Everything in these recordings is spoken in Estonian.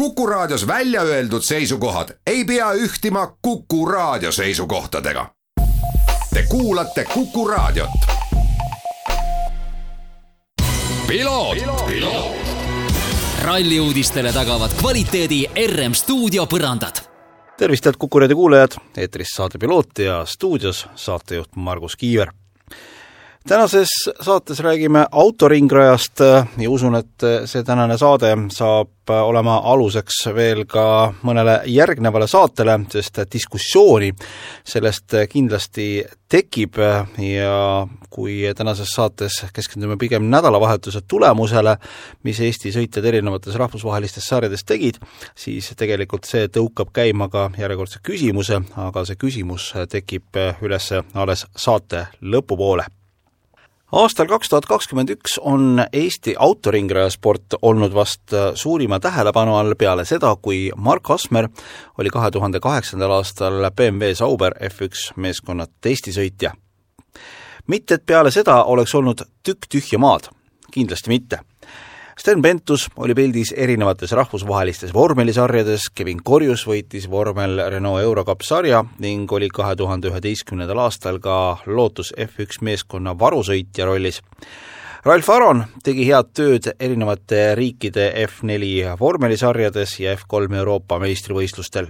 Kuku Raadios välja öeldud seisukohad ei pea ühtima Kuku Raadio seisukohtadega. Te kuulate Kuku Raadiot. ralli uudistele tagavad kvaliteedi RM stuudio põrandad. tervist, head Kuku raadio kuulajad, eetris saade Piloot ja stuudios saatejuht Margus Kiiver tänases saates räägime autoringrajast ja usun, et see tänane saade saab olema aluseks veel ka mõnele järgnevale saatele, sest diskussiooni sellest kindlasti tekib ja kui tänases saates keskendume pigem nädalavahetuse tulemusele, mis Eesti sõitjad erinevates rahvusvahelistes sarjades tegid, siis tegelikult see tõukab käima ka järjekordse küsimuse, aga see küsimus tekib üles alles saate lõpupoole aastal kaks tuhat kakskümmend üks on Eesti autoringrajasport olnud vast suurima tähelepanu all peale seda, kui Mark Asmer oli kahe tuhande kaheksandal aastal BMW Sauber F1 meeskonna testisõitja. mitte, et peale seda oleks olnud tükk tühja maad, kindlasti mitte Sten Pentus oli pildis erinevates rahvusvahelistes vormelisarjades, Kevin Korjus võitis vormel Renault Eurocup sarja ning oli kahe tuhande üheteistkümnendal aastal ka Lotus F1 meeskonna varusõitja rollis Ralf Aron tegi head tööd erinevate riikide F4 vormelisarjades ja F3 Euroopa meistrivõistlustel.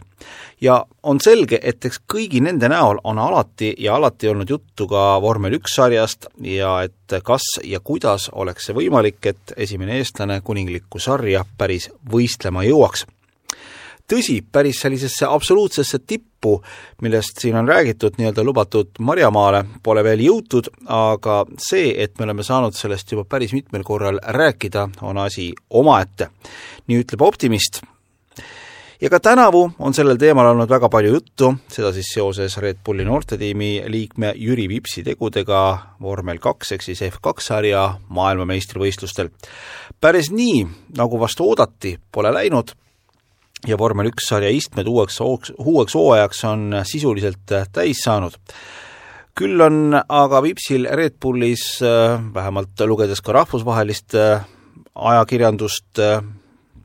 ja on selge, et eks kõigi nende näol on alati ja alati olnud juttu ka vormel üks sarjast ja et kas ja kuidas oleks see võimalik, et esimene eestlane kuninglikku sarja päris võistlema jõuaks tõsi, päris sellisesse absoluutsesse tippu, millest siin on räägitud, nii-öelda lubatud marjamaale, pole veel jõutud, aga see, et me oleme saanud sellest juba päris mitmel korral rääkida, on asi omaette. nii ütleb optimist. ja ka tänavu on sellel teemal olnud väga palju juttu, seda siis seoses Red Bulli noortetiimi liikme Jüri Vipsi tegudega vormel kaks ehk siis F2 sarja maailmameistrivõistlustel. päris nii, nagu vast oodati, pole läinud ja vormel üks sarja istmed uueks, uueks hooajaks on sisuliselt täis saanud. küll on aga Vipsil Red Bullis, vähemalt lugedes ka rahvusvahelist ajakirjandust,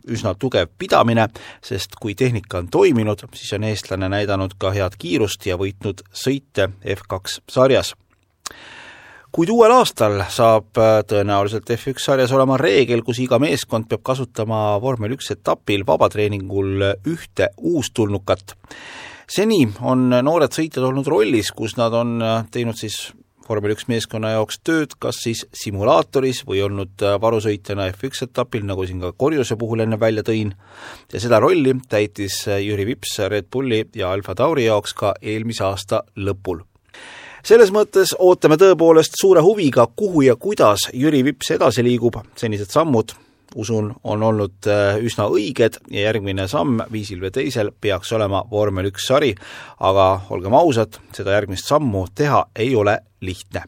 üsna tugev pidamine, sest kui tehnika on toiminud, siis on eestlane näidanud ka head kiirust ja võitnud sõite F2 sarjas kuid uuel aastal saab äh, tõenäoliselt F1 sarjas olema reegel, kus iga meeskond peab kasutama vormel üks etapil vabatreeningul ühte uustulnukat. seni on noored sõitjad olnud rollis, kus nad on äh, teinud siis vormel üks meeskonna jaoks tööd kas siis simulaatoris või olnud äh, varusõitjana F1 etapil, nagu siin ka Korjuse puhul enne välja tõin, ja seda rolli täitis Jüri Vips Red Bulli ja Alfa Tauri jaoks ka eelmise aasta lõpul selles mõttes ootame tõepoolest suure huviga, kuhu ja kuidas Jüri Vips edasi liigub, senised sammud usun, on olnud äh, üsna õiged ja järgmine samm viisil või teisel peaks olema vormel üks sari, aga olgem ausad, seda järgmist sammu teha ei ole lihtne.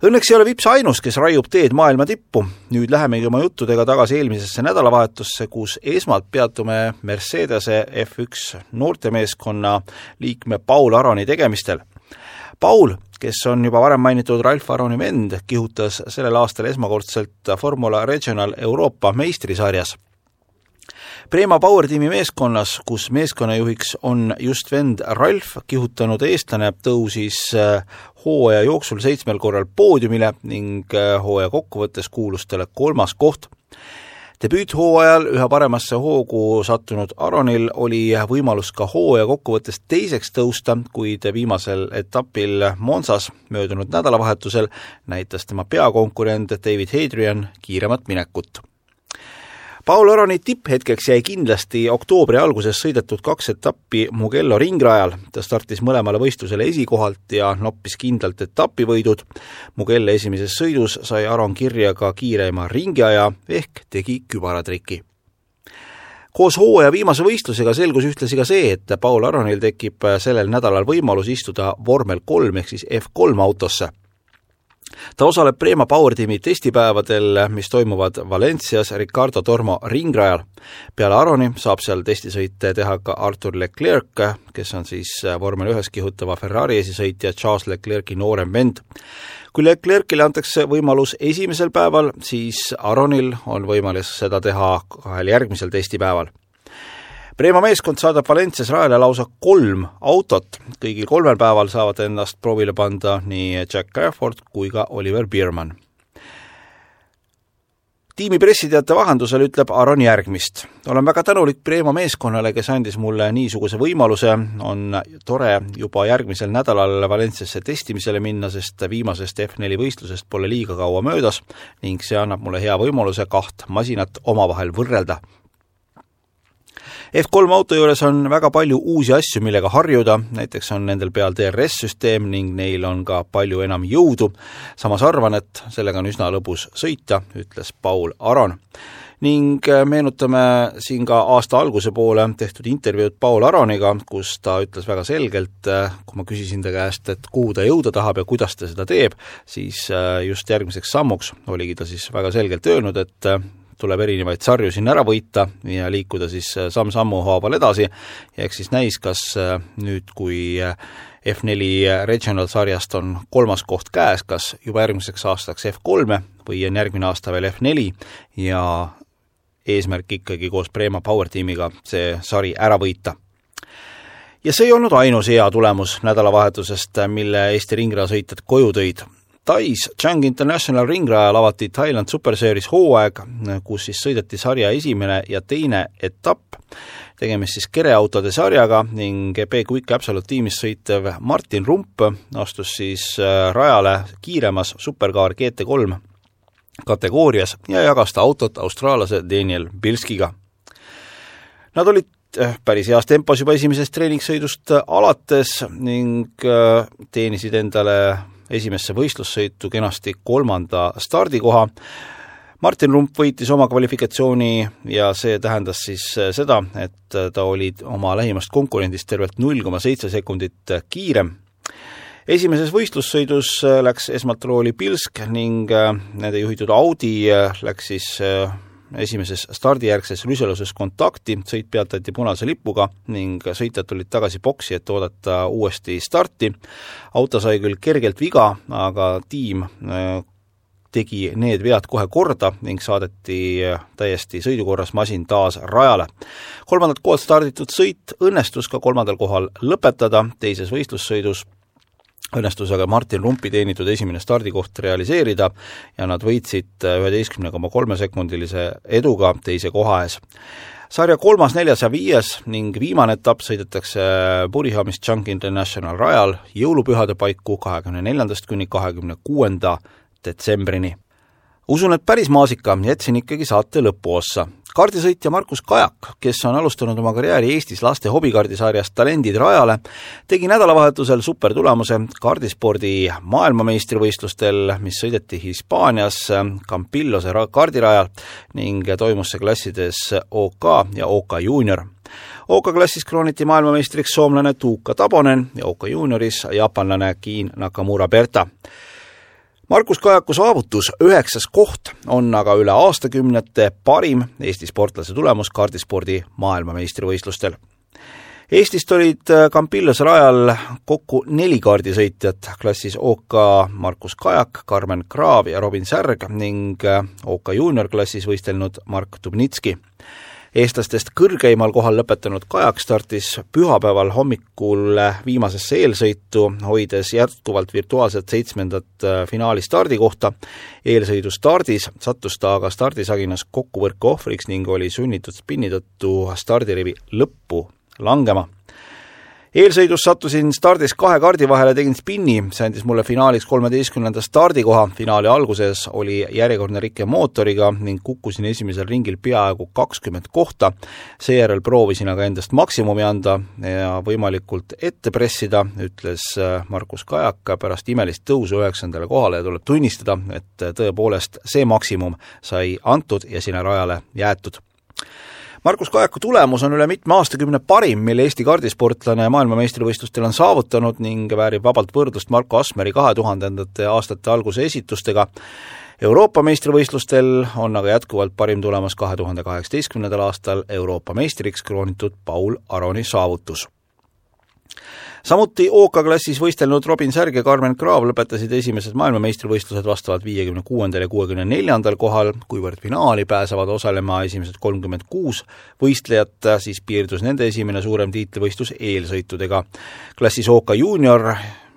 Õnneks ei ole Vips ainus, kes raiub teed maailma tippu. nüüd lähemegi oma juttudega tagasi eelmisesse nädalavahetusse, kus esmalt peatume Mercedese F1 noortemeeskonna liikme Paul Aroni tegemistel Paul, kes on juba varem mainitud Ralf Aroni vend, kihutas sellel aastal esmakordselt Formula Regional Euroopa meistrisarjas. Prema Power tiimi meeskonnas, kus meeskonnajuhiks on just vend Ralf, kihutanud eestlane tõusis äh, hooaja jooksul seitsmel korral poodiumile ning äh, hooaja kokkuvõttes kuulus talle kolmas koht debüüthooajal üha paremasse hoogu sattunud Aronil oli võimalus ka hooaja kokkuvõttes teiseks tõusta, kuid viimasel etapil Monsas möödunud nädalavahetusel näitas tema peakonkurent David Hadrian kiiremat minekut Paul Aroni tipphetkeks jäi kindlasti oktoobri alguses sõidetud kaks etappi Mugello ringrajal. ta startis mõlemale võistlusele esikohalt ja noppis kindlalt etapivõidud. Mugello esimeses sõidus sai Aron kirja ka kiireima ringiaja ehk tegi kübaratriki koos hooaja viimase võistlusega selgus ühtlasi ka see, et Paul Aronil tekib sellel nädalal võimalus istuda vormel kolm ehk siis F3 autosse ta osaleb Prema Power tiimi testipäevadel, mis toimuvad Valencias Ricardo Tormo ringrajal. peale Aroni saab seal testisõite teha ka Artur Leclerc, kes on siis vormel ühes kihutava Ferrari esisõitja Charles Leclerc'i noorem vend. kui Leclerc'ile antakse võimalus esimesel päeval, siis Aronil on võimalus seda teha kahel järgmisel testipäeval Preema meeskond saadab Valencias rajale lausa kolm autot, kõigil kolmel päeval saavad ennast proovile panda nii Jack Crawford kui ka Oliver Biermann. tiimi pressiteate vahendusel ütleb Aron järgmist. olen väga tänulik Preema meeskonnale, kes andis mulle niisuguse võimaluse, on tore juba järgmisel nädalal Valenciasse testimisele minna, sest viimasest F4 võistlusest pole liiga kaua möödas ning see annab mulle hea võimaluse kaht masinat omavahel võrrelda F3 auto juures on väga palju uusi asju, millega harjuda, näiteks on nendel peal DRS-süsteem ning neil on ka palju enam jõudu. samas arvan, et sellega on üsna lõbus sõita, ütles Paul Aron ning äh, meenutame siin ka aasta alguse poole tehtud intervjuud Paul Aroniga, kus ta ütles väga selgelt, äh, kui ma küsisin ta käest, et kuhu ta jõuda tahab ja kuidas ta seda teeb, siis äh, just järgmiseks sammuks oligi ta siis väga selgelt öelnud, et tuleb erinevaid sarju siin ära võita ja liikuda siis äh, samm-sammu haaval edasi. Ja eks siis näis, kas äh, nüüd, kui äh, F4 Regional sarjast on kolmas koht käes, kas juba järgmiseks aastaks F3-e või on järgmine aasta veel F4 ja eesmärk ikkagi koos Prema Power tiimiga see sari ära võita. Ja see ei olnud ainus hea tulemus nädalavahetusest, mille Eesti ringrajasõitjad koju tõid Tais Chang International ringrajal avati Thailand Super Series hooaeg, kus siis sõideti sarja esimene ja teine etapp, tegemist siis kereautode sarjaga ning B-Quick Absolute tiimis sõitev Martin Rump astus siis äh, rajale kiiremas superkaar GT3 kategoorias ja jagas ta autot austraallase Daniel Bilskiga. Nad olid äh, päris heas tempos juba esimesest treeningsõidust alates ning äh, teenisid endale esimesse võistlussõitu kenasti kolmanda stardikoha. Martin Rump võitis oma kvalifikatsiooni ja see tähendas siis seda, et ta oli oma lähimast konkurendist tervelt null koma seitse sekundit kiirem. esimeses võistlussõidus läks esmalt rooli Pilsk ning nende juhitud Audi läks siis esimeses stardijärgses rüseluses kontakti, sõit peatati punase lipuga ning sõitjad tulid tagasi boksi, et oodata uuesti starti. auto sai küll kergelt viga, aga tiim äh, tegi need vead kohe korda ning saadeti täiesti sõidukorras masin taas rajale. kolmandat kohalt starditud sõit õnnestus ka kolmandal kohal lõpetada, teises võistlussõidus õnnestus aga Martin Rumpi teenitud esimene stardikoht realiseerida ja nad võitsid üheteistkümne koma kolme sekundilise eduga teise koha ees. sarja kolmas, neljas ja viies ning viimane etapp sõidetakse Purihamist Chunk International rajal jõulupühade paiku kahekümne neljandast kuni kahekümne kuuenda detsembrini. Usun, et päris maasika jätsin ikkagi saate lõpuossa kaardisõitja Markus Kajak, kes on alustanud oma karjääri Eestis laste hobikaardisarjas Talendid rajale, tegi nädalavahetusel supertulemuse kaardispordi maailmameistrivõistlustel, mis sõideti Hispaanias Campillose kaardirajal ning toimus see klassides OK ja OK juunior. OK klassis krooniti maailmameistriks soomlane Tuukka Tabonen ja OK juunioris jaapanlane Kiin Nakamura Berta Markus Kajaku saavutus, üheksas koht, on aga üle aastakümnete parim Eesti sportlase tulemus kaardispordi maailmameistrivõistlustel. Eestist olid Campillos rajal kokku neli kaardisõitjat klassis OK Markus Kajak, Karmen Kraav ja Robin Särg ning OK juuniorklassis võistelnud Mark Dubnitski eestlastest kõrgeimal kohal lõpetanud Kajak startis pühapäeval hommikul viimasesse eelsõitu, hoides jätkuvalt virtuaalset seitsmendat äh, finaali stardikohta. eelsõidu stardis sattus ta aga stardisaginas kokkupõrke ohvriks ning oli sunnitud spinni tõttu stardirivi lõppu langema eelsõidus sattusin stardis kahe kaardi vahele, tegin spinni, see andis mulle finaaliks kolmeteistkümnenda stardikoha, finaali alguses oli järjekordne rike mootoriga ning kukkusin esimesel ringil peaaegu kakskümmend kohta, seejärel proovisin aga endast maksimumi anda ja võimalikult ette pressida, ütles äh, Markus Kajak pärast imelist tõusu üheksandale kohale. Ja tuleb tunnistada, et tõepoolest see maksimum sai antud ja sinna rajale jäetud Markus Kajaku tulemus on üle mitme aastakümne parim, mille Eesti kardisportlane maailmameistrivõistlustel on saavutanud ning väärib vabalt võrdlust Marko Asmeri kahe tuhandendate aastate alguse esitustega. Euroopa meistrivõistlustel on aga jätkuvalt parim tulemus kahe tuhande kaheksateistkümnendal aastal Euroopa meistriks kroonitud Paul Aroni saavutus samuti OK-klassis võistelnud Robin Särg ja Carmen Craav lõpetasid esimesed maailmameistrivõistlused vastavalt viiekümne kuuendal ja kuuekümne neljandal kohal, kuivõrd finaali pääsevad osalema esimesed kolmkümmend kuus võistlejat, siis piirdus nende esimene suurem tiitlivõistlus eelsõitudega. klassis OK juunior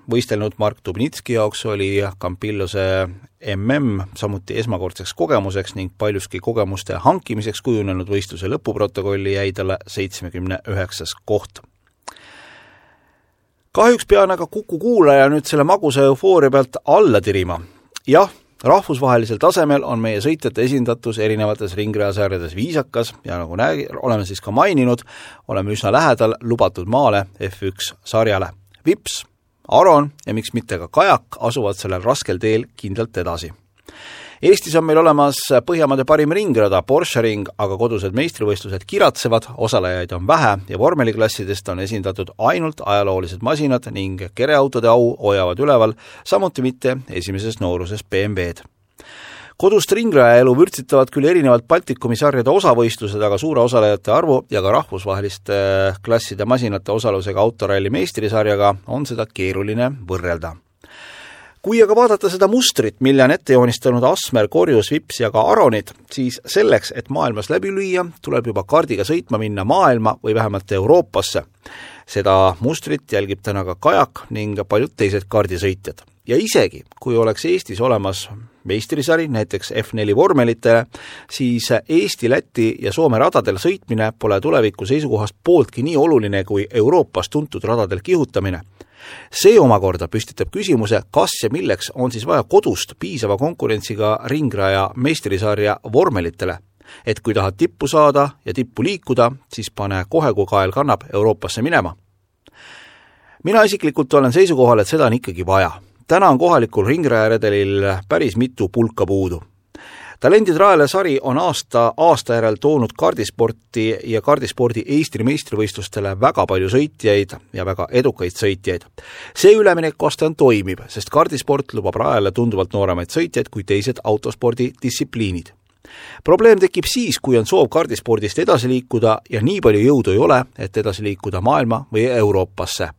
võistelnud Mark Dubnitski jaoks oli Campillose mm samuti esmakordseks kogemuseks ning paljuski kogemuste hankimiseks kujunenud võistluse lõpuprotokolli jäi talle seitsmekümne üheksas koht kahjuks pean aga Kuku kuulaja nüüd selle magusa eufooria pealt alla tirima. jah, rahvusvahelisel tasemel on meie sõitjate esindatus erinevates ringrajasarjades viisakas ja nagu näe-, oleme siis ka maininud, oleme üsna lähedal lubatud maale F1 sarjale. Vips, Aron ja miks mitte ka Kajak asuvad sellel raskel teel kindlalt edasi Eestis on meil olemas Põhjamaade parim ringrada, Porsche ring, aga kodused meistrivõistlused kiratsevad, osalejaid on vähe ja vormeliklassidest on esindatud ainult ajaloolised masinad ning kereautode au hoiavad üleval samuti mitte esimeses nooruses BMW-d kodust ringrajaelu vürtsitavad küll erinevad Baltikumi sarjade osavõistlused, aga suure osalejate arvu ja ka rahvusvaheliste klasside masinate osalusega autoralli meistrisarjaga on seda keeruline võrrelda kui aga vaadata seda mustrit, mille on ette joonistanud Asmer, Korjus, Vips ja ka Aronid, siis selleks, et maailmas läbi lüüa, tuleb juba kaardiga sõitma minna maailma või vähemalt Euroopasse. seda mustrit jälgib täna ka Kajak ning paljud teised kaardisõitjad. ja isegi, kui oleks Eestis olemas meistrisari, näiteks F4 vormelitele, siis Eesti, Läti ja Soome radadel sõitmine pole tuleviku seisukohast pooltki nii oluline kui Euroopas tuntud radadel kihutamine see omakorda püstitab küsimuse, kas ja milleks on siis vaja kodust piisava konkurentsiga ringraja meistrisarja vormelitele. et kui tahad tippu saada ja tippu liikuda, siis pane kohe, kui kael kannab, Euroopasse minema. mina isiklikult olen seisukohal, et seda on ikkagi vaja. täna on kohalikul ringrajaredelil päris mitu pulka puudu talendid Raele sari on aasta aasta järel toonud kaardisporti ja kaardispordi Eesti meistrivõistlustele väga palju sõitjaid ja väga edukaid sõitjaid. see üleminekuaste on toimiv, sest kaardisport lubab Raele tunduvalt nooremaid sõitjaid kui teised autospordi distsipliinid probleem tekib siis, kui on soov kaardispordist edasi liikuda ja nii palju jõudu ei ole, et edasi liikuda maailma või Euroopasse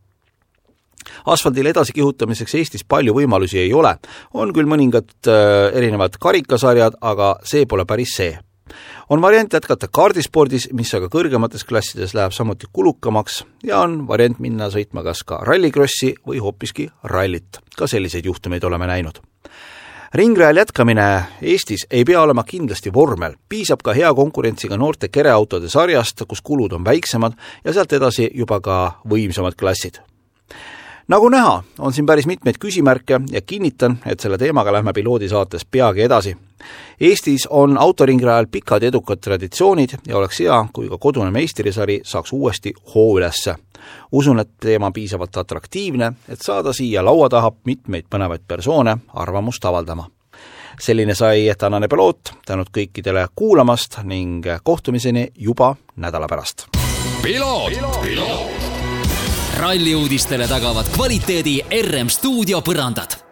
asfaldil edasikihutamiseks Eestis palju võimalusi ei ole, on küll mõningad äh, erinevad karikasarjad, aga see pole päris see on variant jätkata kaardispordis, mis aga kõrgemates klassides läheb samuti kulukamaks ja on variant minna sõitma kas ka rallikrossi või hoopiski rallit. ka selliseid juhtumeid oleme näinud. ringrajal jätkamine Eestis ei pea olema kindlasti vormel, piisab ka hea konkurentsiga noorte kereautode sarjast, kus kulud on väiksemad ja sealt edasi juba ka võimsamad klassid nagu näha, on siin päris mitmeid küsimärke ja kinnitan, et selle teemaga lähme piloodisaates peagi edasi. Eestis on autoringrajal pikad edukad traditsioonid ja oleks hea, kui ka kodune meistrisari saaks uuesti hoo ülesse. usun, et teema on piisavalt atraktiivne, et saada siia laua taha mitmeid põnevaid persoone arvamust avaldama selline sai tänane piloot, tänud kõikidele kuulamast ning kohtumiseni juba nädala pärast. piloot, piloot ralli uudistele tagavad kvaliteedi RM stuudio põrandad